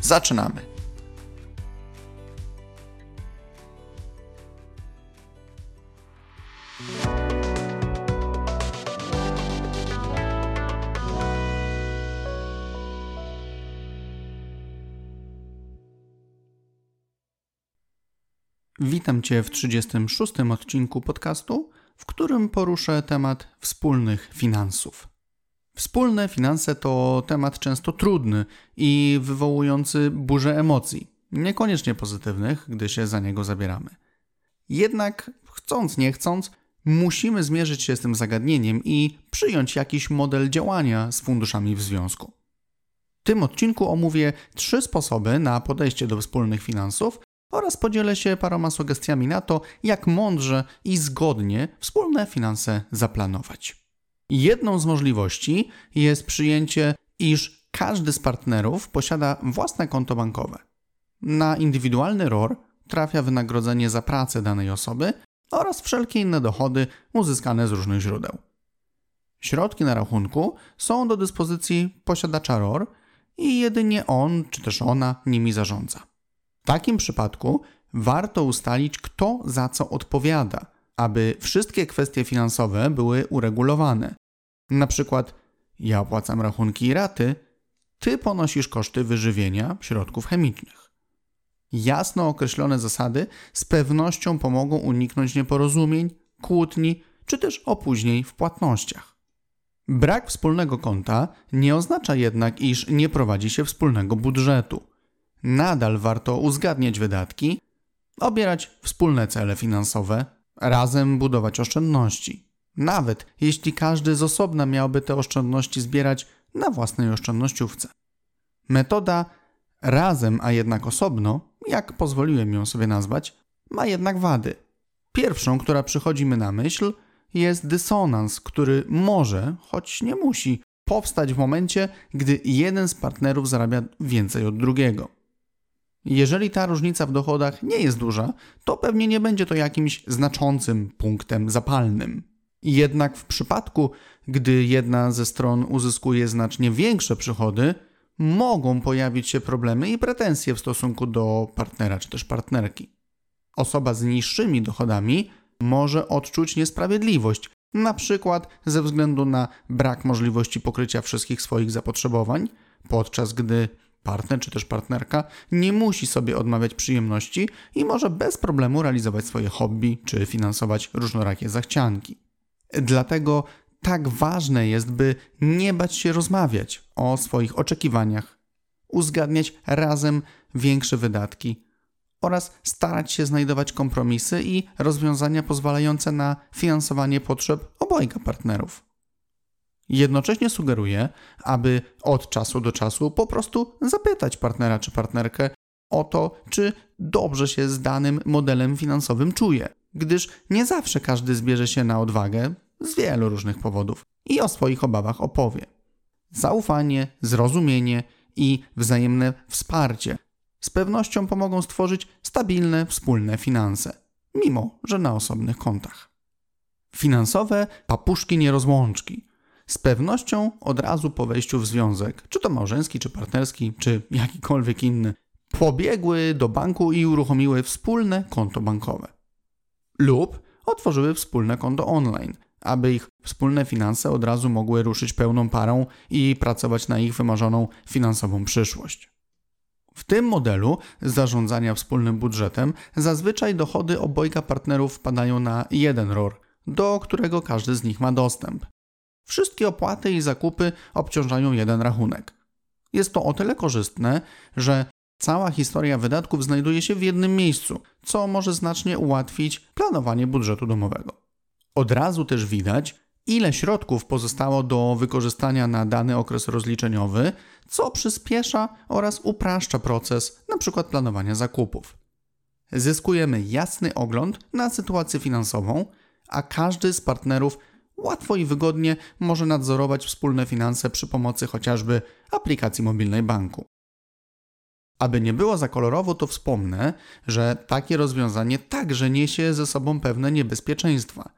Zaczynamy. Witam Cię w 36. odcinku podcastu, w którym poruszę temat wspólnych finansów. Wspólne finanse to temat często trudny i wywołujący burzę emocji, niekoniecznie pozytywnych, gdy się za niego zabieramy. Jednak, chcąc nie chcąc, musimy zmierzyć się z tym zagadnieniem i przyjąć jakiś model działania z funduszami w związku. W tym odcinku omówię trzy sposoby na podejście do wspólnych finansów oraz podzielę się paroma sugestiami na to, jak mądrze i zgodnie wspólne finanse zaplanować. Jedną z możliwości jest przyjęcie, iż każdy z partnerów posiada własne konto bankowe. Na indywidualny ROR trafia wynagrodzenie za pracę danej osoby oraz wszelkie inne dochody uzyskane z różnych źródeł. Środki na rachunku są do dyspozycji posiadacza ROR i jedynie on czy też ona nimi zarządza. W takim przypadku warto ustalić, kto za co odpowiada, aby wszystkie kwestie finansowe były uregulowane. Na przykład ja opłacam rachunki i raty, ty ponosisz koszty wyżywienia środków chemicznych. Jasno określone zasady z pewnością pomogą uniknąć nieporozumień, kłótni czy też opóźnień w płatnościach. Brak wspólnego konta nie oznacza jednak, iż nie prowadzi się wspólnego budżetu. Nadal warto uzgadniać wydatki, obierać wspólne cele finansowe, razem budować oszczędności. Nawet jeśli każdy z osobna miałby te oszczędności zbierać na własnej oszczędnościówce. Metoda razem, a jednak osobno, jak pozwoliłem ją sobie nazwać, ma jednak wady. Pierwszą, która przychodzi mi na myśl, jest dysonans, który może, choć nie musi, powstać w momencie, gdy jeden z partnerów zarabia więcej od drugiego. Jeżeli ta różnica w dochodach nie jest duża, to pewnie nie będzie to jakimś znaczącym punktem zapalnym. Jednak w przypadku, gdy jedna ze stron uzyskuje znacznie większe przychody, mogą pojawić się problemy i pretensje w stosunku do partnera czy też partnerki. Osoba z niższymi dochodami może odczuć niesprawiedliwość, na przykład ze względu na brak możliwości pokrycia wszystkich swoich zapotrzebowań, podczas gdy partner czy też partnerka nie musi sobie odmawiać przyjemności i może bez problemu realizować swoje hobby czy finansować różnorakie zachcianki. Dlatego tak ważne jest, by nie bać się rozmawiać o swoich oczekiwaniach, uzgadniać razem większe wydatki oraz starać się znajdować kompromisy i rozwiązania pozwalające na finansowanie potrzeb obojga partnerów. Jednocześnie sugeruję, aby od czasu do czasu po prostu zapytać partnera czy partnerkę o to, czy dobrze się z danym modelem finansowym czuje gdyż nie zawsze każdy zbierze się na odwagę z wielu różnych powodów i o swoich obawach opowie. Zaufanie, zrozumienie i wzajemne wsparcie z pewnością pomogą stworzyć stabilne, wspólne finanse, mimo że na osobnych kontach. Finansowe papuszki nierozłączki. Z pewnością od razu po wejściu w związek, czy to małżeński, czy partnerski, czy jakikolwiek inny, pobiegły do banku i uruchomiły wspólne konto bankowe lub otworzyły wspólne konto online, aby ich wspólne finanse od razu mogły ruszyć pełną parą i pracować na ich wymarzoną finansową przyszłość. W tym modelu zarządzania wspólnym budżetem zazwyczaj dochody obojga partnerów wpadają na jeden ROR, do którego każdy z nich ma dostęp. Wszystkie opłaty i zakupy obciążają jeden rachunek. Jest to o tyle korzystne, że Cała historia wydatków znajduje się w jednym miejscu, co może znacznie ułatwić planowanie budżetu domowego. Od razu też widać, ile środków pozostało do wykorzystania na dany okres rozliczeniowy, co przyspiesza oraz upraszcza proces np. planowania zakupów. Zyskujemy jasny ogląd na sytuację finansową, a każdy z partnerów łatwo i wygodnie może nadzorować wspólne finanse przy pomocy chociażby aplikacji mobilnej banku. Aby nie było za kolorowo, to wspomnę, że takie rozwiązanie także niesie ze sobą pewne niebezpieczeństwa.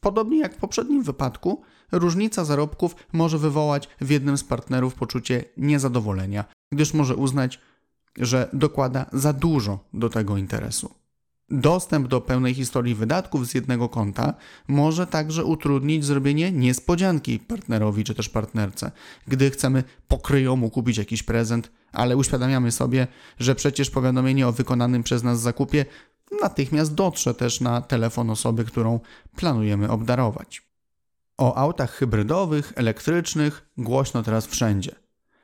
Podobnie jak w poprzednim wypadku, różnica zarobków może wywołać w jednym z partnerów poczucie niezadowolenia, gdyż może uznać, że dokłada za dużo do tego interesu. Dostęp do pełnej historii wydatków z jednego konta może także utrudnić zrobienie niespodzianki partnerowi czy też partnerce, gdy chcemy pokryjomu kupić jakiś prezent, ale uświadamiamy sobie, że przecież powiadomienie o wykonanym przez nas zakupie natychmiast dotrze też na telefon osoby, którą planujemy obdarować. O autach hybrydowych, elektrycznych głośno teraz wszędzie.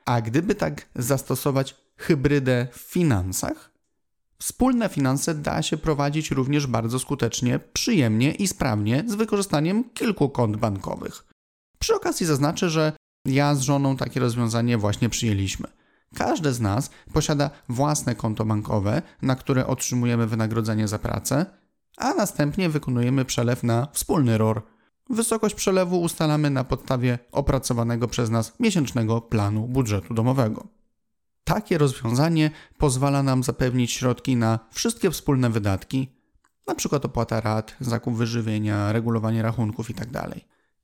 A gdyby tak zastosować hybrydę w finansach, Wspólne finanse da się prowadzić również bardzo skutecznie, przyjemnie i sprawnie z wykorzystaniem kilku kont bankowych. Przy okazji zaznaczę, że ja z żoną takie rozwiązanie właśnie przyjęliśmy. Każdy z nas posiada własne konto bankowe, na które otrzymujemy wynagrodzenie za pracę, a następnie wykonujemy przelew na wspólny ROR. Wysokość przelewu ustalamy na podstawie opracowanego przez nas miesięcznego planu budżetu domowego. Takie rozwiązanie pozwala nam zapewnić środki na wszystkie wspólne wydatki, np. opłata rat, zakup wyżywienia, regulowanie rachunków itd. Tak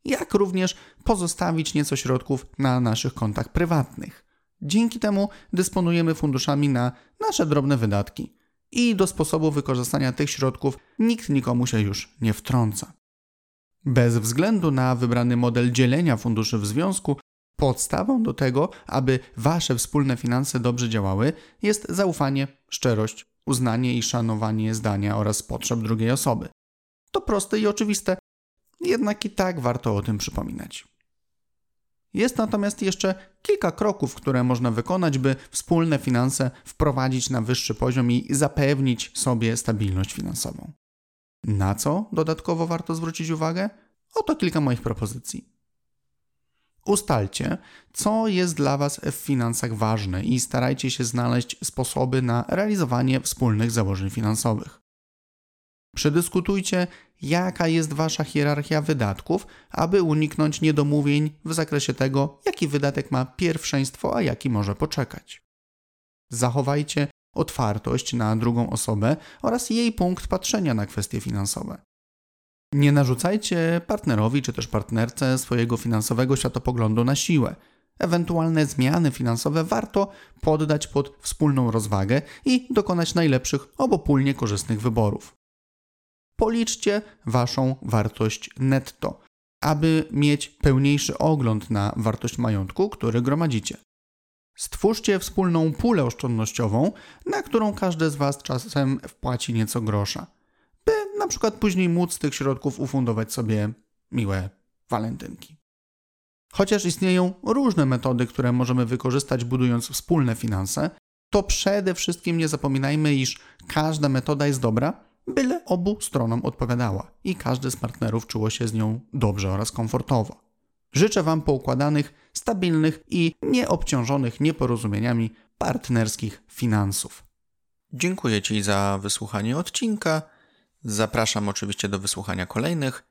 jak również pozostawić nieco środków na naszych kontach prywatnych. Dzięki temu dysponujemy funduszami na nasze drobne wydatki i do sposobu wykorzystania tych środków nikt nikomu się już nie wtrąca. Bez względu na wybrany model dzielenia funduszy w związku, Podstawą do tego, aby wasze wspólne finanse dobrze działały, jest zaufanie, szczerość, uznanie i szanowanie zdania oraz potrzeb drugiej osoby. To proste i oczywiste, jednak i tak warto o tym przypominać. Jest natomiast jeszcze kilka kroków, które można wykonać, by wspólne finanse wprowadzić na wyższy poziom i zapewnić sobie stabilność finansową. Na co dodatkowo warto zwrócić uwagę? Oto kilka moich propozycji. Ustalcie, co jest dla Was w finansach ważne i starajcie się znaleźć sposoby na realizowanie wspólnych założeń finansowych. Przedyskutujcie, jaka jest Wasza hierarchia wydatków, aby uniknąć niedomówień w zakresie tego, jaki wydatek ma pierwszeństwo, a jaki może poczekać. Zachowajcie otwartość na drugą osobę oraz jej punkt patrzenia na kwestie finansowe. Nie narzucajcie partnerowi czy też partnerce swojego finansowego światopoglądu na siłę. Ewentualne zmiany finansowe warto poddać pod wspólną rozwagę i dokonać najlepszych, obopólnie korzystnych wyborów. Policzcie waszą wartość netto, aby mieć pełniejszy ogląd na wartość majątku, który gromadzicie. Stwórzcie wspólną pulę oszczędnościową, na którą każdy z Was czasem wpłaci nieco grosza na przykład później móc z tych środków ufundować sobie miłe walentynki. Chociaż istnieją różne metody, które możemy wykorzystać budując wspólne finanse, to przede wszystkim nie zapominajmy, iż każda metoda jest dobra, byle obu stronom odpowiadała i każdy z partnerów czuło się z nią dobrze oraz komfortowo. Życzę Wam poukładanych, stabilnych i nieobciążonych nieporozumieniami partnerskich finansów. Dziękuję Ci za wysłuchanie odcinka. Zapraszam oczywiście do wysłuchania kolejnych,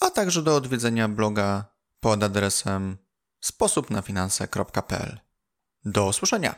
a także do odwiedzenia bloga pod adresem sposobnafinanse.pl. Do usłyszenia!